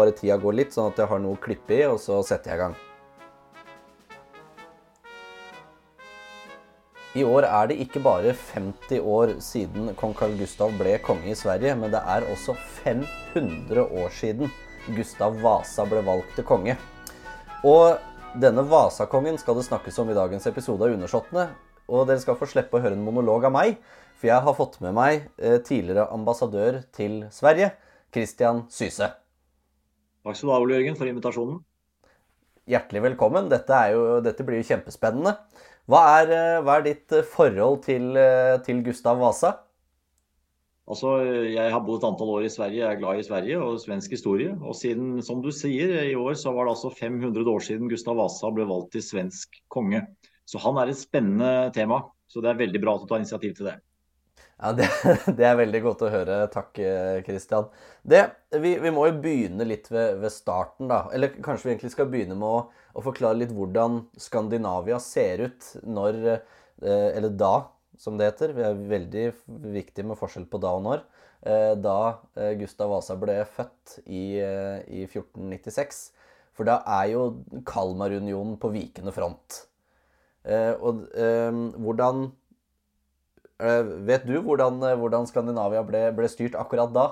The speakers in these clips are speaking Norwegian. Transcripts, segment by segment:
bare tida gå litt, sånn at jeg har noe å klippe i, og så setter jeg i gang. I år er det ikke bare 50 år siden kong Carl Gustav ble konge i Sverige, men det er også 500 år siden Gustav Vasa ble valgt til konge. Og denne Vasakongen skal det snakkes om i dagens episode av Undersåttene. Og dere skal få slippe å høre en monolog av meg, for jeg har fått med meg eh, tidligere ambassadør til Sverige, Christian Syse. Takk skal du ha, Ole Jørgen, for invitasjonen. Hjertelig velkommen. Dette, jo, dette blir jo kjempespennende. Hva er, eh, hva er ditt eh, forhold til, til, Gustav Vasa? Altså, Jeg har bodd et antall år i Sverige, jeg er glad i Sverige og svensk historie. Og siden, som du sier, i år så var det altså 500 år siden Gustav Vasa ble valgt til svensk konge. Så han er et spennende tema. Så det er veldig bra at du tar initiativ til det. Ja, Det, det er veldig godt å høre. Takk, Kristian. Vi, vi, må jo begynne litt ved, ved, starten, da. Eller kanskje vi egentlig skal begynne med å, å, forklare litt hvordan Skandinavia ser ut når eh, Eller da, som det heter. Vi er veldig viktig med forskjell på da og når. Eh, da eh, Gustav Vasa ble født i, i 1496. For da er jo Kalmarunionen på vikende front. Eh, og eh, hvordan eh, Vet du hvordan, hvordan Skandinavia ble, ble, styrt akkurat da?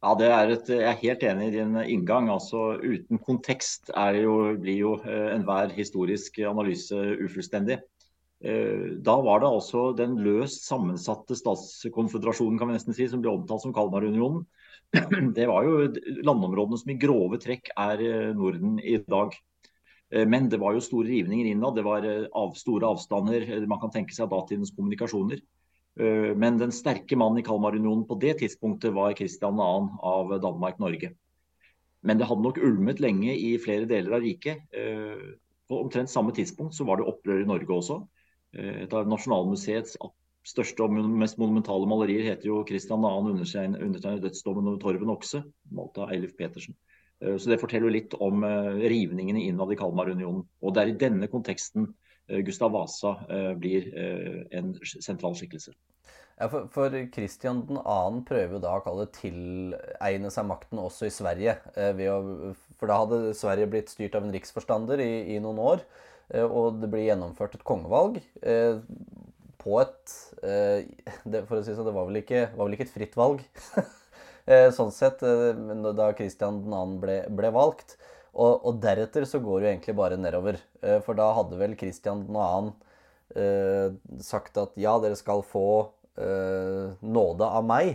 Ja, det er et, Jeg er helt enig i din inngang. altså Uten kontekst jo, blir jo enhver historisk analyse ufullstendig. Da var det altså den løst sammensatte statskonføderasjonen kan vi nesten si, som ble omtalt som Kalmarunionen. Det var jo landområdene som i grove trekk er Norden i dag. Eh, men det var jo store rivninger innad. Det var eh, av, store avstander. Eh, man kan tenke seg datidens kommunikasjoner. Men den sterke mannen i Kalmarunionen på det tidspunktet var Kristian 2. av Danmark-Norge. Men det hadde nok ulmet lenge i flere deler av riket. På omtrent samme tidspunkt så var det opprør i Norge også. Et av Nasjonalmuseets største og mest monumentale malerier heter jo Kristian 2. undertegnet dødsdommen over Torven okse, malt av Eilif Petersen. Eh, så Det forteller litt om eh, rivningene innad i Kalmarunionen. Og Det er i denne konteksten eh, Gustav Vasa blir en sentral skikkelse. Ja, for, for Kristian 2. prøver jo da å kalle tilegne seg makten også i Sverige. Å, for da hadde Sverige blitt styrt av en riksforstander i, i noen år. Og det blir gjennomført et kongevalg på et For å si sånn, det var vel ikke et fritt valg. Eh, sånn sett, eh, da Kristian 2. Ble, ble, valgt. Og, og, deretter så går det jo egentlig bare nedover. Eh, for da hadde vel Kristian 2. Eh, sagt at ja, dere skal få nåde av meg.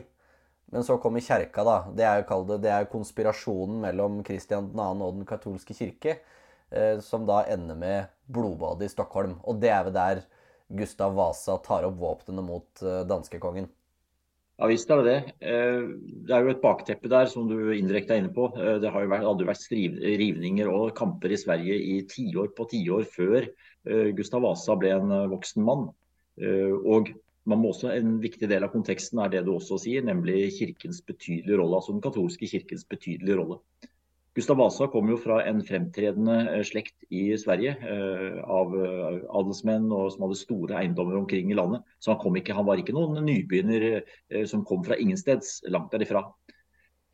Men så kommer kjerka, da. Det er jo det, det er konspirasjonen mellom Kristian 2. og den katolske kirke. Som da ender med blodbadet i Stockholm. Og det er vel der Gustav Vasa tar opp våpnene mot danskekongen. Ja visst er det det. Eh, det er jo et bakteppe der som du indirekte er inne på. Eh, det har jo vært, hadde jo vært rivninger og kamper i Sverige i tiår på tiår før eh, Gustav Vasa ble en voksen mann. Og man må også, En viktig del av konteksten er det du også sier, nemlig kirkens betydelige rolle. Altså den katolske kirkens betydelige rolle. Gustav Vasa kom jo fra en fremtredende eh, slekt i Sverige eh, av eh, adelsmenn og som hadde store eiendommer omkring i landet. Så han, ikke, han var ikke noen nybegynner som kom fra ingensteds, langt derifra.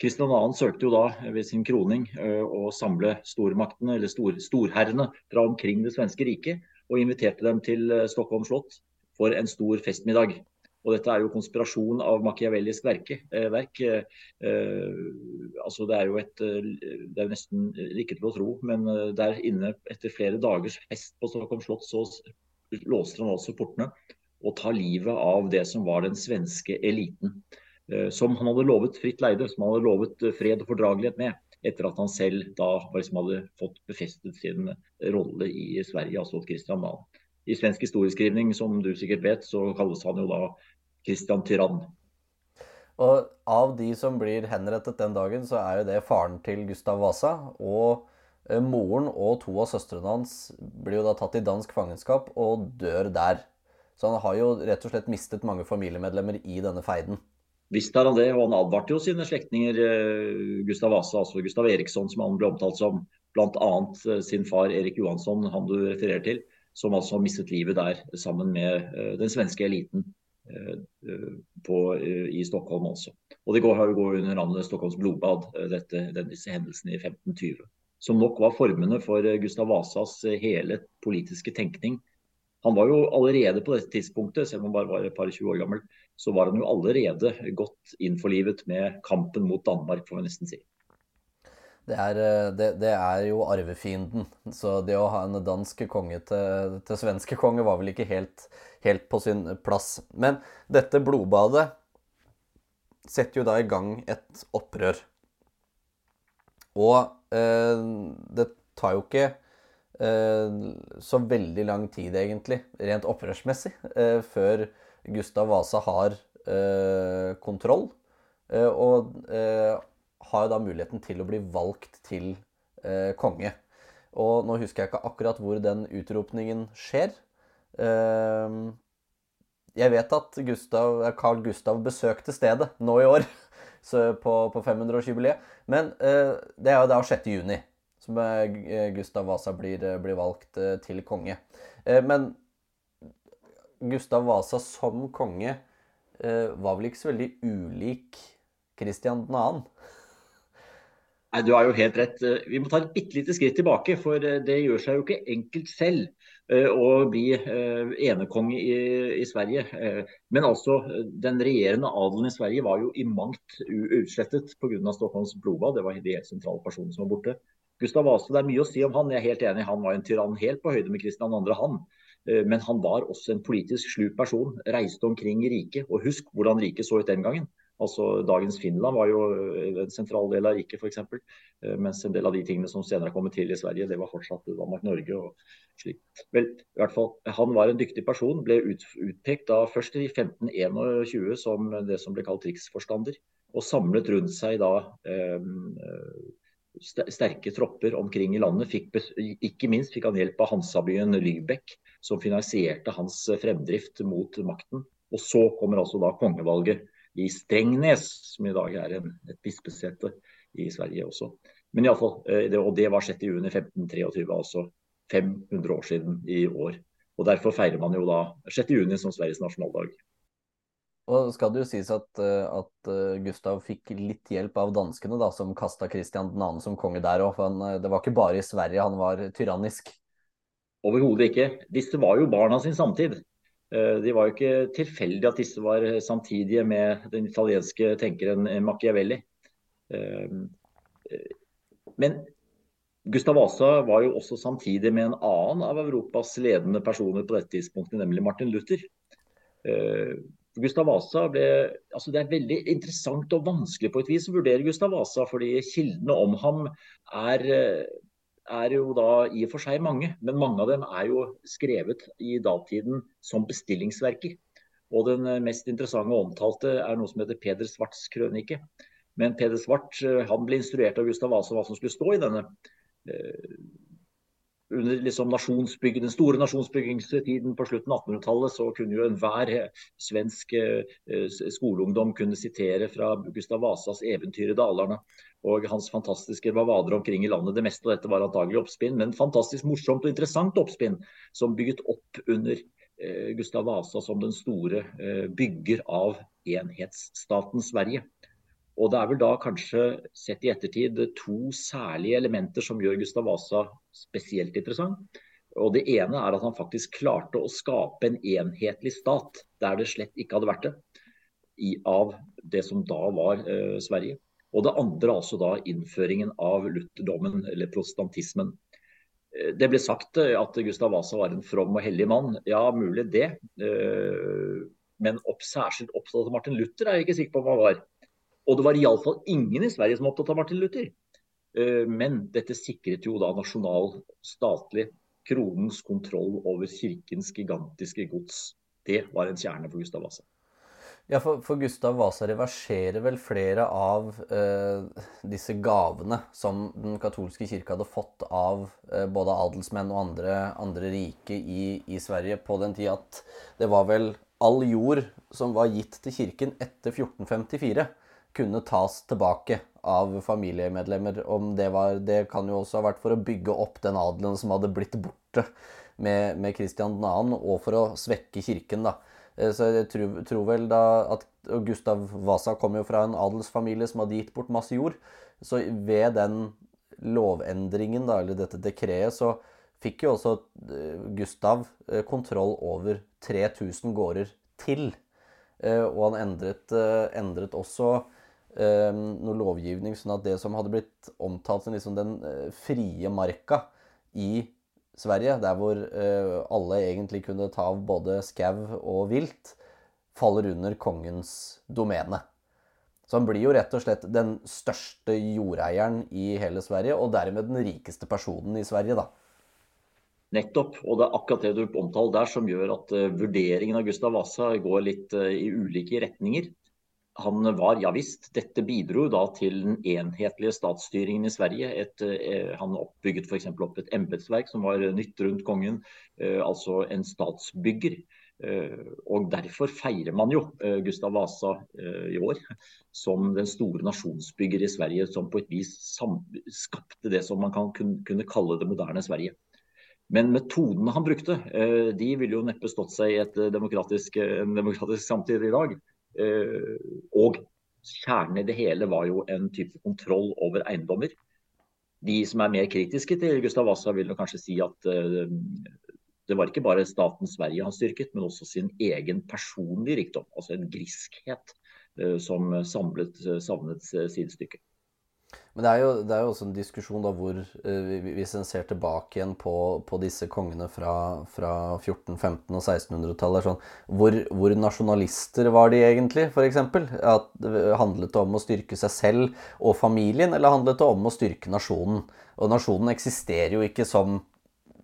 Kristian 2. søkte jo da ved sin kroning å samle stormaktene, eller stor, storherrene fra omkring det svenske riket, og inviterte dem til Stockholm slott for en stor festmiddag. Og dette er jo konspirasjon av machiavellisk verke, eh, verk. Eh, altså det er jo et eh, Det er nesten ikke til å tro, men der inne, etter flere dagers fest på Stockholm slott, så låser han altså portene og tar livet av det som var den svenske eliten. Som han hadde lovet fritt leide, som han hadde lovet fred og fordragelighet med. Etter at han selv da liksom hadde fått befestet sin rolle i Sverige, altså Christian Dahl. I svensk historieskrivning, som du sikkert vet, så kalles han jo da Kristian Tyrann. Og av de som blir henrettet den dagen, så er jo det faren til Gustav Vasa. Og eh, moren og to av søstrene hans blir jo da tatt i dansk fangenskap og dør der. Så han har jo rett og slett mistet mange familiemedlemmer i denne feiden. Visst er han det, og han advarte jo sine slektninger, eh, Gustav Vasa, altså Gustav Eriksson, som han ble omtalt som. Bl.a. Eh, sin far Erik Johansson, han du refererer til, som altså mistet livet der sammen med den svenske eliten. På, i Stockholm også. Og det går, går under navnet Stockholms blodbad, dette, disse hendelsene i 1520. Som nok var formene for Gustav Vasas hele politiske tenkning. Han var jo allerede på dette tidspunktet, selv om han bare var et par 20 år gammel, så var han jo allerede godt innforlivet med kampen mot Danmark, får vi nesten si. Det er, det, det er, jo arvefienden. Så det å ha en dansk konge til, til svenske konge var vel ikke helt, helt, på sin plass. Men dette blodbadet setter jo da i gang et opprør. Og eh, det tar jo ikke eh, så veldig lang tid, egentlig, rent opprørsmessig, eh, før Gustav Vasa har eh, kontroll. Eh, og eh, har jo da muligheten til å bli valgt til eh, konge. Og nå husker jeg ikke akkurat hvor den utropningen skjer. Eh, jeg vet at Gustav, Carl Gustav besøkte stedet nå i år, på, på 500-årsjubileet. Men eh, det er jo da 6. juni som eh, Gustav Vasa blir, eh, blir valgt eh, til konge. Men Gustav Vasa som konge var vel ikke så veldig ulik Kristian 2. Nei, Du har jo helt rett. Vi må ta et bitte lite skritt tilbake. For det gjør seg jo ikke enkelt selv eh, å bli eh, enekonge i, i Sverige. Eh, men altså, den regjerende adelen i Sverige var jo i mangt utslettet pga. Stockholms blodbad. Det var de helt sentrale personene som var borte. Gustav Vasa, det er mye å si om han. Jeg er helt enig. Han var en tyrann helt på høyde med Kristian 2. han. Men han var også en politisk slu person. Reiste omkring i riket. Og husk hvordan riket så ut den gangen. Altså Dagens Finland var jo eh, en sentral del av riket f.eks. Eh, mens en del av de tingene som senere har kommet til i Sverige, det var fortsatt Danmark-Norge. og slik. Vel, i hvert fall, Han var en dyktig person. Ble ut, utpekt da først i 1521 som det som ble kalt riksforstander. Og samlet rundt seg da eh, sterke tropper omkring i landet. Fikk, ikke minst fikk han hjelp av Hansabyen Lübeck, som finansierte hans fremdrift mot makten. Og så kommer altså da kongevalget i Strengnes, som i dag er en, et bispesete i Sverige også. Men iallfall, eh, det, og det var 6.6.1523, altså 500 år siden i år. Og Derfor feirer man jo da 6.6 som Sveriges nasjonaldag. Og skal det jo sies at, eh, at eh, Gustav fikk litt hjelp av danskene, da, som kasta Kristian 2. som konge der òg. Det var ikke bare i Sverige han var tyrannisk. Overhodet ikke. Disse var jo barna sin samtid. Eh, det var jo ikke tilfeldig at disse var samtidige med den italienske tenkeren Machiavelli. Eh, men Gustav Vasa var jo også samtidig med en annen av Europas ledende personer på dette tidspunktet, nemlig Martin Luther. Eh, Gustav Vasa ble, altså Det er veldig interessant og vanskelig på et vis å vurdere Gustav Vasa, fordi kildene om ham er er jo da i og for seg mange, men mange av dem er jo skrevet i datiden som bestillingsverker. Og den eh, mest interessante og omtalte er noe som heter Peder Svarts krønike. Men Peder Svart eh, han ble instruert av Gustav Vasa hva som skulle stå i denne. Eh, under liksom den store nasjonsbyggingstiden på slutten av 1800-tallet, så kunne jo enhver svensk skoleungdom kunne sitere fra Gustav Vasas eventyr i Dalarna og hans fantastiske bavader omkring i landet. Det meste av dette var antagelig oppspinn, men fantastisk morsomt og interessant oppspinn som bygget opp under eh, Gustav Vasa som den store eh, bygger av enhetsstaten Sverige. Og Det er vel da kanskje sett i ettertid to særlige elementer som gjør Gustav Vasa spesielt interessant. Og Det ene er at han faktisk klarte å skape en enhetlig stat der det slett ikke hadde vært det, i, av det som da var eh, Sverige. Og det andre altså da innføringen av lutherdommen, eller protestantismen. Eh, det ble sagt eh, at Gustav Vasa var en from og hellig mann. Ja, mulig det. Eh, men opp, særskilt opptatt av Martin Luther er jeg ikke sikker på om han var. Og det var iallfall ingen i Sverige som var opptatt av Martin Luther. Men dette sikret jo da nasjonal, statlig, kronens kontroll over kirkens gigantiske gods. Det var en kjerne for Gustav Vasa. Ja, for, for, Gustav Vasa reverserer vel flere av eh, disse gavene som den katolske kirke hadde fått av eh, både adelsmenn og andre, andre rike i, i, Sverige på den tid at det var vel all jord som var gitt til kirken etter 1454, kunne tas tilbake av familiemedlemmer. Om det var Det kan jo også ha vært for å bygge opp den adelen som hadde blitt borte med, med Kristian 2., og for å svekke kirken, da. Så jeg tror, tror, vel da at Gustav Vasa kom jo fra en adelsfamilie som hadde gitt bort masse jord. Så ved den lovendringen, da, eller dette dekretet, så fikk jo også Gustav kontroll over 3000 gårder til. Og han endret, endret også eh, noe lovgivning, sånn at det som hadde blitt omtalt som liksom den eh, frie marka i Sverige, der hvor eh, alle egentlig kunne ta av både skau og vilt, faller under kongens domene. Så han blir jo rett og slett den største jordeieren i hele Sverige, og dermed den rikeste personen i Sverige, da. Nettopp. Og det er akkurat det du omtaler der som gjør at uh, vurderingen av Gustav Vasa går litt i ulike retninger han var, ja visst, dette bidro da til den enhetlige statsstyringen i Sverige. Et, eh, han oppbygget f.eks. opp et embetsverk som var nytt rundt kongen, eh, altså en statsbygger. Eh, og Derfor feirer man jo Gustav Vasa i år som den store nasjonsbygger i Sverige, som på et vis skapte det som man kan kunne kalle det moderne Sverige. Men metodene han brukte, de ville jo neppe stått seg i et demokratisk, en demokratisk samtid i dag. Eh, og kjernen i det hele var jo en type kontroll over eiendommer. De som er mer kritiske til Gustav Vasa, vil kanskje si at eh, det var ikke bare staten Sverige han styrket, men også sin egen personlige rikdom. Altså en griskhet eh, som samlet, savnet sidestykke. Men det er, jo, det er jo også en diskusjon da hvor, eh, hvis en ser tilbake igjen på, på disse kongene fra, fra 14-, 15- og 1600-tallet sånn, hvor, hvor, nasjonalister var de egentlig, f.eks.? At Handlet det om å styrke seg selv og familien, eller handlet det om å styrke nasjonen? Og nasjonen eksisterer jo ikke som,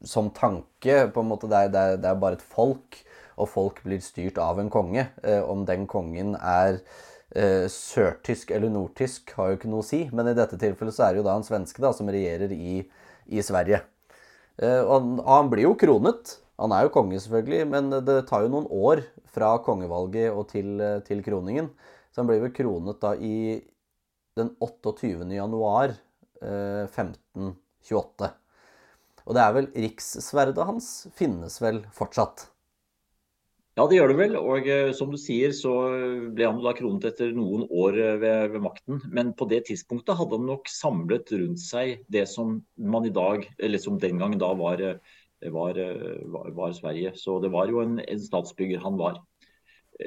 som tanke. på en måte, det er, det, er, det er bare et folk, og folk blir styrt av en konge. Eh, om den kongen er eh, sørtysk eller nordtysk har jo ikke noe å si, men i dette tilfellet så er det jo da en svenske da, som regjerer i, i Sverige. Eh, og han, han, blir jo kronet. Han er jo konge, selvfølgelig, men det tar jo noen år fra kongevalget og til, til kroningen. Så han blir vel kronet da i den 28. januar eh, 1528. Og det er vel rikssverdet hans finnes vel fortsatt? Ja, det gjør det vel. Og eh, som du sier, så ble han da kronet etter noen år eh, ved, ved, makten. Men på det tidspunktet hadde han nok samlet rundt seg det som man i dag, eller som den gang da var, eh, var, var, var Sverige. Så det var jo en, en statsbygger han var.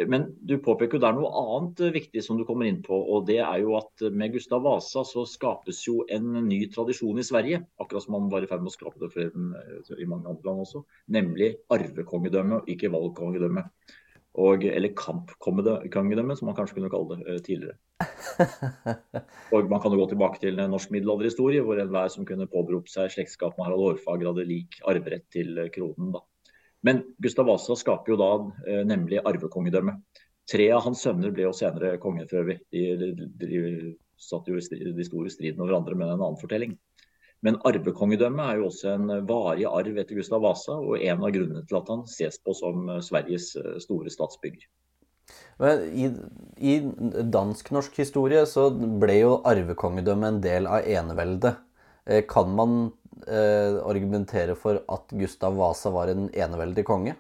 Men du påpeker jo er noe annet viktig som du kommer inn på. og det er jo at Med Gustav Vasa så skapes jo en ny tradisjon i Sverige. Akkurat som man var i ferd med å skape det for, i mange andre land også. Nemlig arvekongedømme, ikke valgkongedømme. Og, eller kampkongedømme, som man kanskje kunne kalle det tidligere. Og Man kan jo gå tilbake til norsk middelalderhistorie, hvor enhver som kunne påberope seg slektskap med Harald Hårfagre, hadde lik arverett til kronen. da. Men Gustav Vasa skaper jo da eh, nemlig arvekongedømme. Tre av hans sønner ble jo senere konger for øvrig. De, de, satt jo de i striden over hverandre med en annen fortelling. Men arvekongedømme er jo også en varig arv etter Gustav Vasa, og en av grunnene til at han ses på som eh, Sveriges eh, store statsbygger. Men I, i dansk-norsk historie så ble jo arvekongedømmet en del av eneveldet. Kan man eh, argumentere for at Gustav Vasa var en eneveldig konge?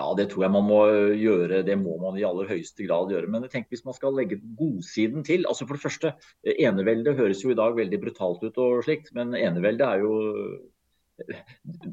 Ja, det tror jeg man må gjøre. Det må man i aller høyeste grad gjøre. Men jeg tenker hvis man skal legge godsiden til altså For det første, enevelde høres jo i dag veldig brutalt ut og slikt, men enevelde er jo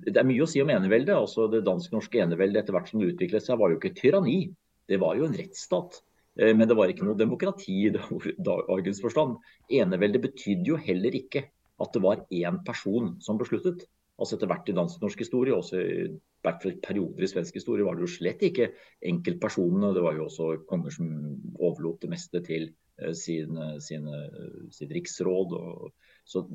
Det er mye å si om enevelde. altså Det dansk-norske eneveldet etter hvert som det utviklet seg, var jo ikke tyranni. Det var jo en rettsstat. Eh, men det var ikke noe demokrati i dagens forstand. Eneveldet betydde jo heller ikke at det var én person som besluttet. Altså Etter hvert i dansk-norsk historie, også i hvert fall perioder i svensk historie, var det jo slett ikke enkeltpersonene. Det var jo også konger som overlot det meste til uh, sin, sine, sitt riksråd. Og, så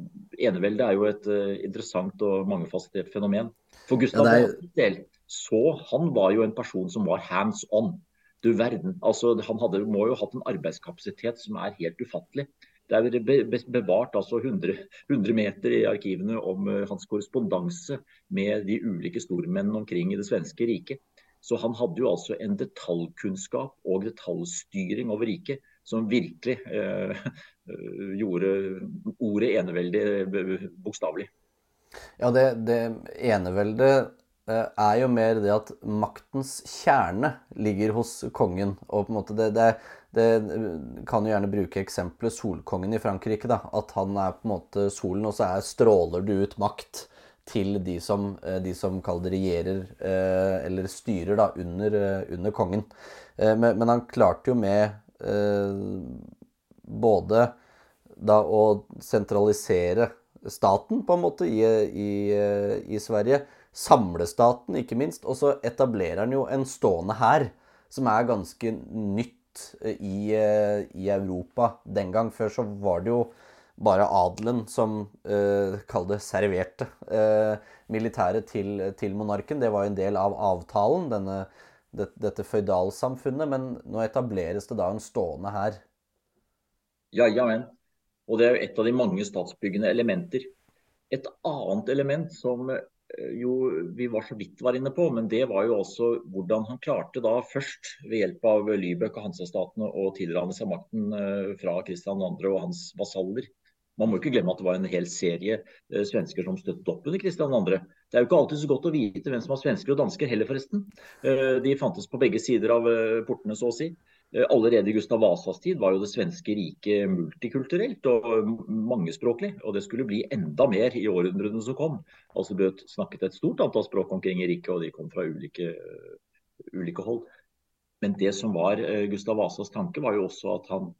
Eneveldet er jo et uh, interessant og mangefasettert fenomen. For Gustav ja, er... del, så han var jo en person som var hands on. Du verden. altså Han hadde, må jo ha hatt en arbeidskapasitet som er helt ufattelig. Det er bevart altså 100, 100 meter i arkivene om uh, hans korrespondanse med de ulike stormennene omkring i det svenske riket. Så han hadde jo altså en detaljkunnskap og detaljstyring over riket som virkelig eh, gjorde ordet eneveldig bokstavelig. Ja, det, det eneveldet er jo mer det at maktens kjerne ligger hos kongen. Og på en måte det, det, det kan jo gjerne bruke eksempelet solkongen i Frankrike. da, At han er på en måte solen, og så er, stråler du ut makt til de som, de som regjerer eller styrer da, under, under kongen. Men, men, han klarte jo med både da å sentralisere staten, på en måte, i, i, i Sverige. Samlestaten, ikke minst. Og så etablerer han jo en stående hær, som er ganske nytt i, i, Europa den gang. Før så var det jo bare adelen som eh, kall det serverte eh, militæret til, til, monarken. Det var en del av avtalen, denne, det, dette føydalsamfunnet. Men nå etableres det da en stående hær. Ja, ja, men. Og det er jo et av de mange statsbyggende elementer. Et annet element som eh, jo vi var så vidt var inne på, men det var jo også hvordan han klarte da først ved hjelp av Lybøk og Hansastatene å tilrane seg makten eh, fra Kristian 2. og hans vasaller. Man må ikke glemme at det var en hel serie eh, svensker som støttet opp under Kristian 2. Det er jo ikke alltid så godt å vite hvem som var svensker og dansker heller, forresten. De fantes på begge sider av portene, så å si. Eh, allerede i Gustav Vasas tid var jo det svenske riket multikulturelt og mangespråklig. Og det skulle bli enda mer i århundrene som kom. Altså ble snakket et stort antall språk omkring i riket, og de kom fra ulike, ulike hold. Men det som var eh, Gustav Vasas tanke, var jo også at han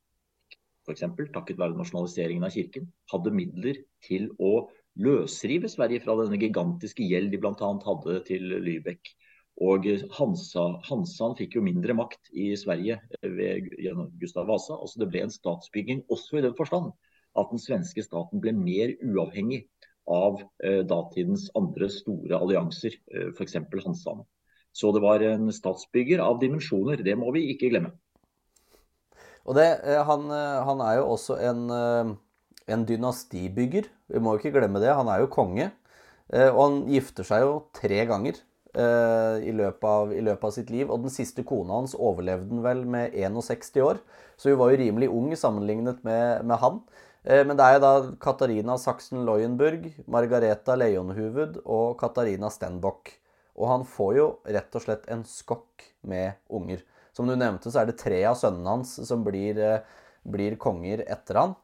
f.eks. takket være nasjonaliseringen av kirken, hadde midler til å løsrive Sverige fra denne gigantiske gjeld de bl.a. hadde til Lübeck. Og Hansa, Hansan fikk jo mindre makt i Sverige ved, gjennom Gustav Vasa. Altså det ble en statsbygging også i den forstand at den svenske staten ble mer uavhengig av eh, datidens andre store allianser, eh, f.eks. Hansan. Så det var en statsbygger av dimensjoner. Det må vi ikke glemme. Og det, eh, han, eh, han, er jo også en, eh, en dynastibygger. Vi må jo ikke glemme det. Han er jo konge. Og han gifter seg jo tre ganger. Uh, i, løpet av, i, løpet av, sitt liv. Og den siste kona hans overlevde den vel med 61 år, så hun var jo rimelig ung sammenlignet med, med han. Uh, men det er jo da Katarina Sachsen-Leuenburg, Margareta Leonhuvud og Katarina Stenbock. Og han får jo rett og slett en skokk med unger. Som du nevnte, så er det tre av sønnene hans som blir, uh, blir konger etter han.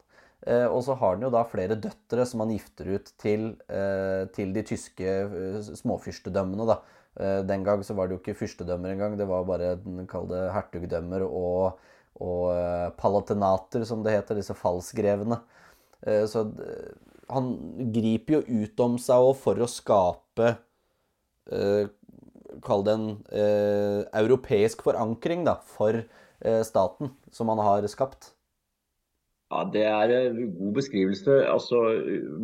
Eh, og så har han jo da flere døtre som han gifter ut til, eh, til de tyske eh, småfyrstedømmene. da. Eh, den gang så var det jo ikke fyrstedømmer engang, det var bare kall det hertugdømmer og, og uh, palatinater, som det heter, disse falsgrevene. Uh, så han griper jo ut om seg òg for å skape Kall det en europeisk forankring da, for staten som han har skapt. Ja, Det er en god beskrivelse. Altså,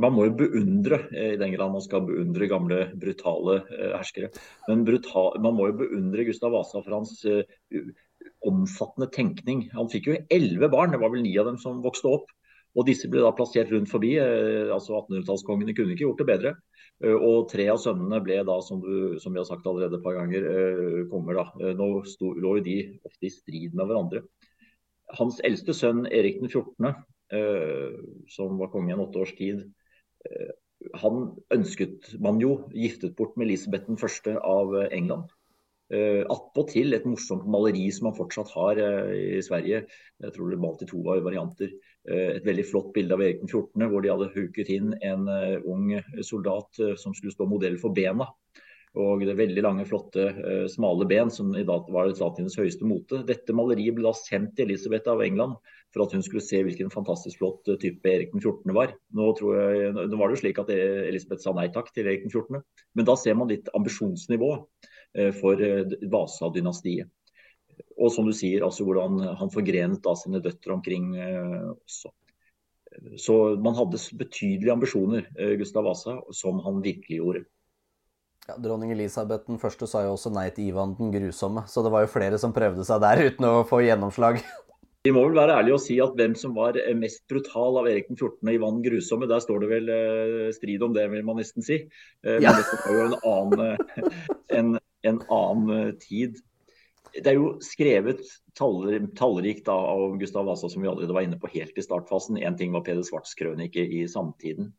man må jo beundre, eh, i den grad man skal beundre gamle, brutale eh, herskere. Men brutal, man må jo beundre Gustav Vasa for hans uh, omfattende tenkning. Han fikk jo elleve barn, det var vel ni av dem som vokste opp. Og disse ble da plassert rundt forbi. Altså 1800-tallskongene kunne ikke gjort det bedre. Og tre av sønnene ble da, som, du, som, vi har sagt allerede et par ganger, konger. da. Nå lå jo de ofte i strid med hverandre hans eldste sønn Erik den 14., eh, som var konge i en åtte års tid, eh, han ønsket man jo giftet bort med Elisabeth den første av England. Uh, Attpåtil et morsomt maleri som han fortsatt har i Sverige. Jeg tror det malt i to varianter. Et veldig flott bilde av Erik den 14., hvor de hadde huket inn en ung soldat som skulle stå modell for bena. Og det veldig lange, flotte, uh, smale ben, som i dag var statens høyeste mote. Dette maleriet ble da sendt til Elisabeth av England for at hun skulle se hvilken fantastisk flott uh, type Erik den 14. var. Nå, jeg, nå var det jo slik at Elisabeth sa nei takk til Erik den 14., men da ser man litt ambisjonsnivå for Vasa-dynastiet. Og som du sier, altså hvordan han forgrenet da sine døtre omkring også. Så man hadde betydelige ambisjoner, Gustav Vasa, som han virkelig gjorde. Ja, Dronning Elisabeth den første sa jo også nei til Ivan den grusomme, så det var jo flere som prøvde seg der uten å få gjennomslag. Vi må vel være ærlige og si at hvem som var mest brutal av Erik den 14. og Ivan den grusomme, der står det vel eh, strid om det, vil man nesten si. Eh, men ja. dette var jo en annen, en, en annen, tid. Det er jo skrevet taller, tallrikt av Gustav Vasa, som vi allerede var inne på helt i startfasen. Én ting var Peder Svarts krønike i samtiden.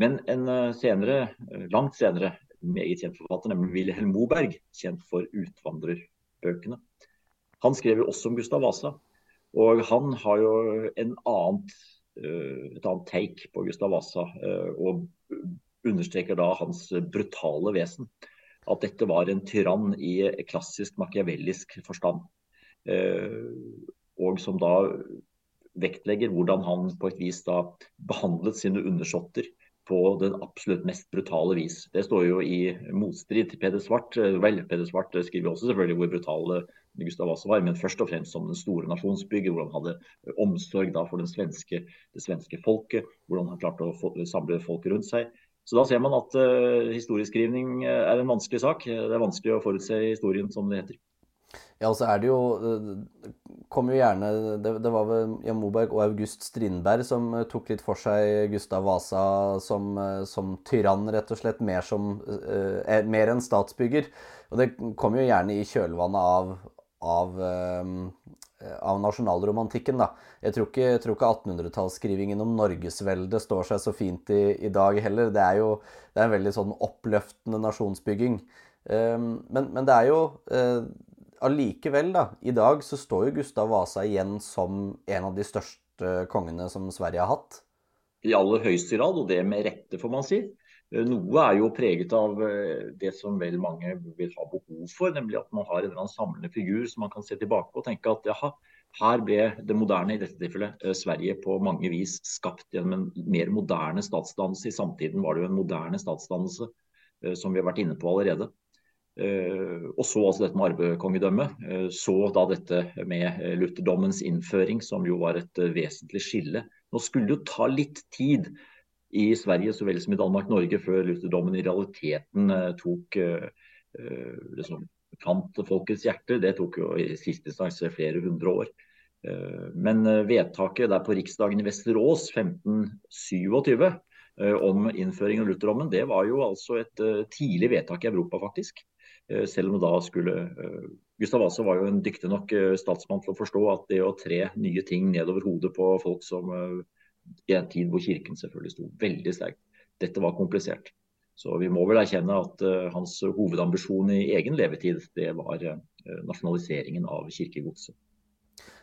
Men en senere, langt senere, meget kjent forfatter, nemlig Wilhelm Moberg, kjent for 'Utvandrerbøkene'. Han skrev jo også om Gustav Vasa. Og han har jo annet, et annet take på Gustav Vasa, og understreker da hans brutale vesen. At dette var en tyrann i klassisk machiavellisk forstand. Og som da vektlegger hvordan han på et vis da behandlet sine undersåtter på den absolutt mest brutale vis. Det står jo i motstrid til Peder Svart. Vel, Peder Svart skriver også selvfølgelig hvor brutal Gustav Vasa var, men først og fremst som den store nasjonsbygger, hvor han hadde omsorg for svenske, det svenske folket. Hvordan han klarte å samle folk rundt seg. Så da ser man at uh, historieskrivning er en vanskelig sak. Det er vanskelig å forutse historien, som det heter. Ja, og så er det jo Det jo gjerne Det, det var vel Jan Moberg og August Strindberg som eh, tok litt for seg Gustav Vasa som, eh, som tyrann, rett og slett. Mer, som, eh, mer enn statsbygger. Og det kom jo gjerne i kjølvannet av, av, av nasjonalromantikken, da. Jeg tror ikke, ikke 1800-tallsskrivingen om norgesveldet står seg så fint i, i, dag heller. Det er jo det er en veldig sånn oppløftende nasjonsbygging. Um, men, men, det er jo allikevel, da, i dag så står jo Gustav Vasa igjen som en av de største kongene som Sverige har hatt. I aller høyeste grad, og det med rette, får man si. Eh, noe er jo preget av eh, det som vel mange vil ha behov for, nemlig at man har en eller annen samlende figur som man kan se tilbake på og tenke at jaha, her ble det moderne, i dette tilfellet eh, Sverige, på mange vis skapt gjennom en mer moderne statsdannelse. I samtiden var det jo en moderne statsdannelse, som vi har vært inne på allerede. Eh, og så altså dette med arvekongedømme. Eh, så da dette med eh, lutherdommens innføring, som jo var et vesentlig skille. Nå skulle det jo ta litt tid i Sverige så vel som i Danmark-Norge før lutherdommen i realiteten tok liksom, fant folkets hjerte. Det tok jo i siste instans flere hundre år. Men vedtaket der på riksdagen i Vesterås 1527 om innføring av lutherdommen, det var jo altså et tidlig vedtak i Europa, faktisk. Eh, selv om da skulle eh, Gustav Vasa var jo en dyktig nok eh, statsmann til å forstå at det å tre nye ting nedover hodet på folk som i en tid hvor kirken selvfølgelig sto veldig sterkt, dette var komplisert. Så vi må vel erkjenne at hans hovedambisjon i egen levetid, det var nasjonaliseringen av kirkegodset.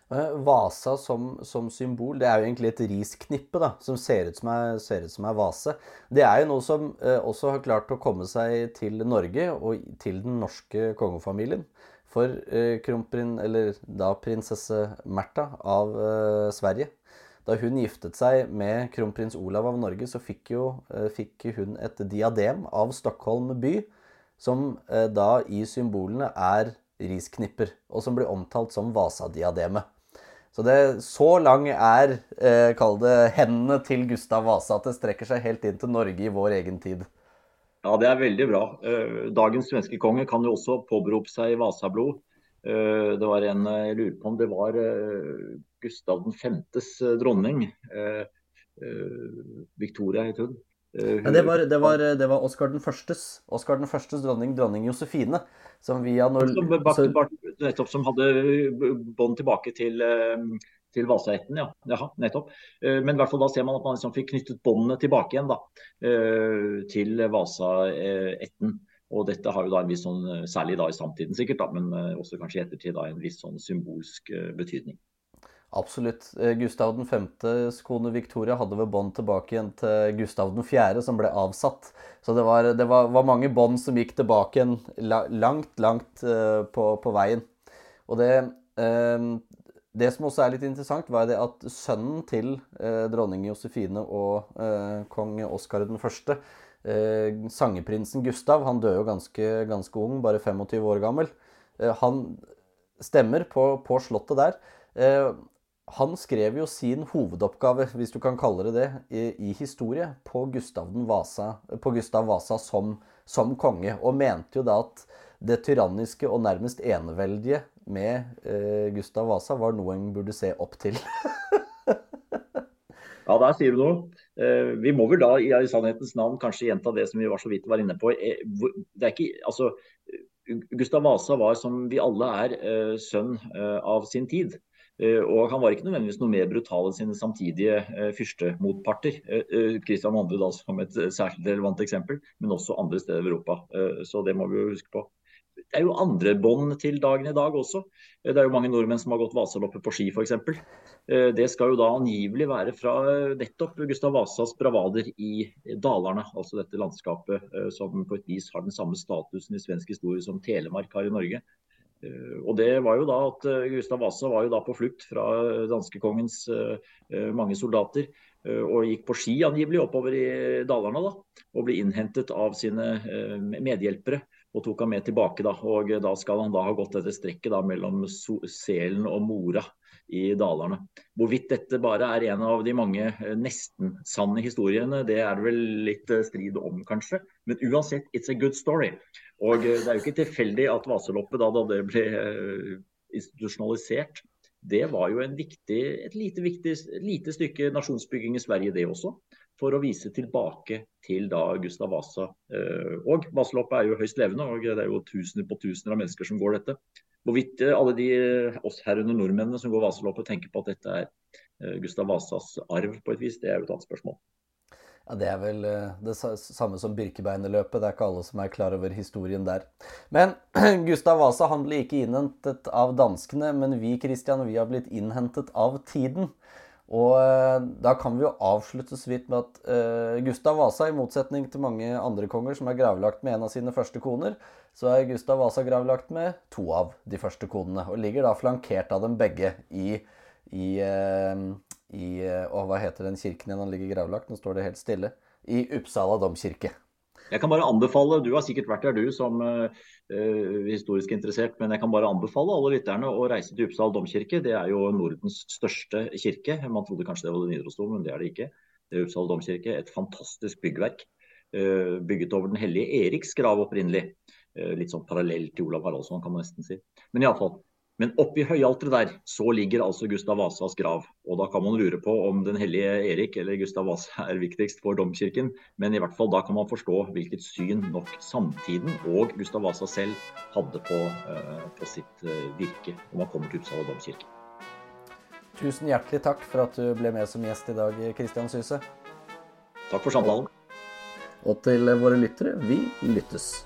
Vasa som, som, symbol, det er jo egentlig et risknippe da, som ser ut som er, ser ut som er vase. Det er jo noe som eh, også har klart å komme seg til Norge og til den norske kongefamilien. For eh, kronprin, eller da prinsesse Märtha av eh, Sverige Da hun giftet seg med kronprins Olav av Norge, så fikk, jo, eh, fikk hun et diadem av Stockholm by, som eh, da i symbolene er risknipper, og som blir omtalt som Vasadiademet. Så det, så lang er eh, kall det hendene til Gustav Vasa at det strekker seg helt inn til Norge i vår egen tid. Ja, det er veldig bra. Eh, dagens svenske konge kan jo også påberope seg Vasablod. Eh, det var en, eh, Jeg lurer på om det var Gustav 5.s dronning. Victoria het hun. Ja, det, var, det, var, det var Oskar den førstes. Oskar den førstes dronning, dronning Josefine. Som via når, som, bak, nettopp som hadde bånd tilbake til, eh, til Vasaætten, ja. Jaha, nettopp. Eh, men i hvert fall da ser man at man liksom fikk knyttet båndene tilbake igjen da, eh, til Vasaætten. Og dette har jo da en viss sånn, særlig da i samtiden sikkert, da, men også kanskje i ettertid da en viss sånn symbolsk betydning. Absolutt. Eh, Gustav 5.s kone Victoria hadde ved bånd tilbake igjen til Gustav 4., som ble avsatt. Så det var, det var, var mange bånd som gikk tilbake igjen langt, langt uh, på, på, veien. Og det, uh, det som også er litt interessant, var det at sønnen til dronning Josefine og kong Oskar 1., sangeprinsen Gustav, han døde jo ganske, ganske ung, bare 25 år gammel. han stemmer på, på slottet der han skrev jo sin hovedoppgave, hvis du kan kalle det det, i, i historie på Gustav, Vasa, på Gustav Vasa som, som, konge. Og mente jo da at det tyranniske og nærmest eneveldige med eh, Gustav Vasa var noe en burde se opp til. ja, der sier du noe. Eh, vi må vel da i, i sannhetens navn kanskje gjenta det som vi var så vidt var inne på. Eh, det er ikke, altså, Gustav Vasa var, som vi alle er, eh, sønn eh, av sin tid. Og han var ikke nødvendigvis noe mer brutal enn sine samtidige fyrstemotparter. Kristian 2. da som et særskilt relevant eksempel, men også andre steder i Europa. Så det må vi jo huske på det er jo andre bånd til dagen i dag også. Det er jo mange nordmenn som har gått Vasaloppet på ski f.eks. Eh, det skal jo da angivelig være fra nettopp Gustav Vasas bravader i Dalarne. Altså dette landskapet eh, som på et vis har den samme statusen i svensk historie som Telemark har i Norge. Eh, og det var jo da at Gustav Vasa var jo da på flukt fra danskekongens mange soldater og gikk på ski angivelig oppover i Dalarna da, og ble innhentet av sine medhjelpere og tok han med tilbake. Da, og da skal han da ha gått dette strekket da, mellom Selen og Mora i Dalarne. Hvorvidt dette bare er en av de mange eh, nesten-sanne historiene, det er det vel litt eh, strid om, kanskje. Men uansett, it's a good story. Og eh, det er jo ikke tilfeldig at Vaseloppet, da, da det ble institusjonalisert, det var jo viktig, et lite, viktig, lite stykke nasjonsbygging i Sverige, det også for å vise tilbake til da Gustav Vasa. Og Vaseloppet er jo høyst levende, og det er jo tusener på tusener av mennesker som går dette. Hvorvidt eh, alle de oss herunder nordmennene som går Vaseloppet tenker på at dette er eh, Gustav Vasas arv på et vis, det er jo et annet spørsmål. Ja, Det er vel det samme som Birkebeinerløpet. Det er ikke alle som er klar over historien der. Men Gustav Vasa han ble ikke innhentet av danskene, men vi Christian, vi har blitt innhentet av tiden. Og eh, da kan vi jo avslutte så vidt med at uh, Gustav Vasa, i motsetning til mange andre konger som er gravlagt med en av sine første koner, så er Gustav Vasa gravlagt med to av de første konene. Og ligger da flankert av dem begge i, i, uh, i uh, hva heter den kirken igjen han ligger gravlagt? Nå står det helt stille. I Uppsala domkirke. Jeg kan bare anbefale, Du har sikkert vært der du som historisk interessert, men jeg kan bare anbefale alle lytterne å reise til Uppsal domkirke. Det er jo Nordens største kirke. Man trodde kanskje det var Nidarosdomen, men det er det ikke. Det er Uppsal domkirke, Et fantastisk byggverk. Uh, bygget over den hellige Eriks grav opprinnelig. Uh, litt sånn parallell til Olav Haraldsson, kan man nesten si. Men iallfall. Men oppi høyalteret der så ligger altså Gustav Vasas grav. Og da kan man lure på om den hellige Erik eller Gustav Vasa er viktigst for domkirken. Men i hvert fall da kan man forstå hvilket syn nok samtiden og Gustav Vasa selv hadde på, uh, på sitt uh, virke når man kommer til Uppsala domkirke. Tusen hjertelig takk for at du ble med som gjest i dag, Kristian Syse. Takk for samtalen. Og til våre lyttere, vi lyttes.